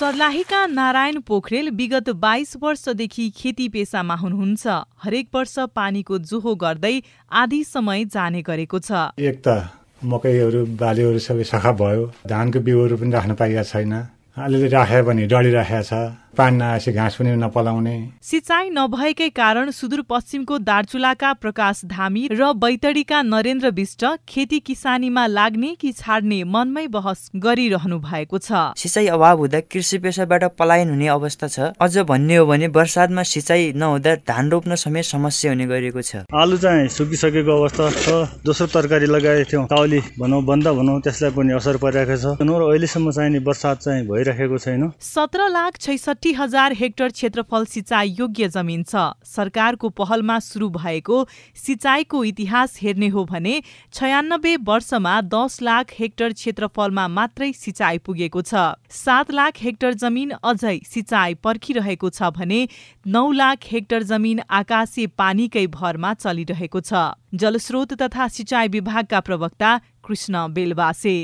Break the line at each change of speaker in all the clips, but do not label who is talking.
सर्लाहीका नारायण पोखरेल विगत बाइस वर्षदेखि खेती पेसामा हुनुहुन्छ। हरेक वर्ष पानीको जोहो गर्दै आधी समय जाने गरेको छ।
एक त मकैहरू बालीहरू सबै सखा भयो। धानको बिउहरू पनि राख्न पाइएको छैन। अलिअलि राख्यो भने डढिराखेको छ। पानी नआएपछि घाँस पनि नपलाउने।
सिँचाइ नभएकै कारण सुदूरपश्चिमको दार्चुलाका प्रकाश धामी र बैतडीका नरेन्द्र विष्ट खेती किसानीमा लाग्ने कि छाड्ने मनमै बहस गरिरहनु भएको छ।
सिँचाइ अभाव हुँदा कृषि पेसाबाट पलायन हुने अवस्था छ। अझ भन्ने हो भने बर्सातमा सिँचाइ नहुँदा धान रोप्न समेत समस्या हुने गरिएको छ।
आलु चाहिँ सुकिसकेको अवस्था छ। दोस्रो तरकारी लगाएको थियौँ। काउली भनौँ बन्द भनौँ त्यसलाई पनि असर परिरहेको छ। र अहिलेसम्म चाहिने बर्सात चाहिँ भइरहेको छैन।
सत्र लाख छैसठी हजार हेक्टर क्षेत्रफल सिँचाइ योग्य जमिन छ। सरकारको पहलमा सुरु भएको सिँचाइको इतिहास हेर्ने हो भने छयानब्बे वर्षमा दस लाख हेक्टर क्षेत्रफलमा मात्रै सिँचाइ पुगेको छ। सात लाख हेक्टर जमिन अझै सिँचाइ पर्खिरहेको छ भने नौ लाख हेक्टर जमिन आकाशे पानीकै भरमा चलिरहेको छ। जलस्रोत तथा सिँचाइ विभागका प्रवक्ता कृष्ण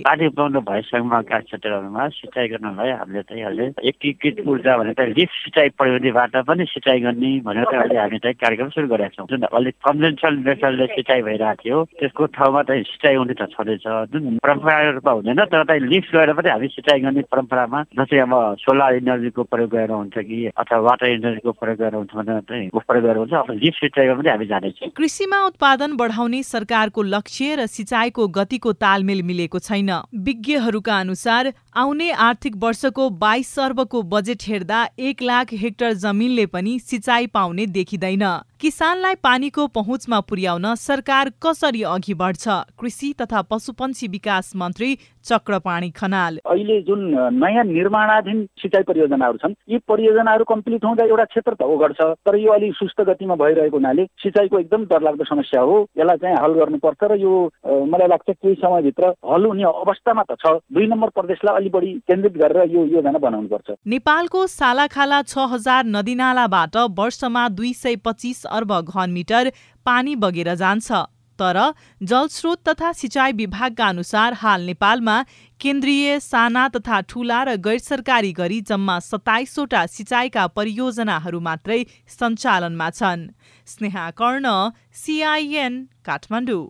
पानी पाउनु भएसँगमा गाछ क्षेत्रहरूमा सिँचाइ गर्नलाई हामीले चाहिँ अहिले एकीकृत ऊर्जा भनेर लिफ्ट सिँचाइ प्रविधिबाट पनि सिँचाइ गर्ने भनेर अहिले हामी चाहिँ कार्यक्रम सुरु गरेका छौँ। जुन अलिक कन्भेन्सनल मेथडले सिँचाइ भइरहेको थियो त्यसको ठाउँमा चाहिँ सिँचाइ हुने त छँदैछ। जुन परम्परागत रूपमा हुँदैन तर चाहिँ लिफ्ट गएर पनि हामी सिँचाइ गर्ने परम्परामा जस्तै अब सोलर इनर्जीको प्रयोग गरेर हुन्छ कि अथवा वाटर इनर्जीको प्रयोग गरेर हुन्छ भनेर चाहिँ प्रयोग गरेर हुन्छ। अब लिफ्ट सिँचाइमा पनि हामी जानेछौँ
कृषिमा उत्पादन बढाउने सरकारको लक्ष्य र सिँचाइको गतिको तालमेल मिलेको छैन। विज्ञहरूका अनुसार आउने आर्थिक वर्षको बाइस अर्बको बजेट हेर्दा एक लाख हेक्टर जमिनले पनि सिँचाइ पाउने देखिँदैन। किसानलाई पानीको पहुँचमा पुर्याउन सरकार कसरी अघि बढ्छ? कृषि तथा पशुपन्छी विकास मन्त्री चक्रपाणी खनाल।
अहिले जुन नयाँ निर्माणाधीन सिँचाइ परियोजनाहरू छन् यी परियोजनाहरू कम्प्लिट हुँदा एउटा क्षेत्र त ओगट्छ। तर यो अलिक सुस्त गतिमा भइरहेको हुनाले सिँचाइको एकदम डरलाग्दो समस्या हो। यसलाई चाहिँ हल गर्नुपर्छ र यो मलाई लाग्छ केही समयभित्र हल हुने अवस्थामा त छ। दुई नम्बर प्रदेशलाई अलि बढी केन्द्रित गरेर यो योजना बनाउनु पर्छ।
नेपालको सालाखाला छ हजार नदीनालाबाट वर्षमा दुई सय पच्चिस अर्ब घनमिटर पानी बगेर जान्छ। तर जलस्रोत तथा सिँचाइ विभागका अनुसार हाल नेपालमा केन्द्रीय साना तथा ठूला र गैर सरकारी गरी जम्मा सत्ताइसवटा सिँचाइका परियोजनाहरू मात्रै सञ्चालनमा छन्। Sneha Karna C I N Kathmandu.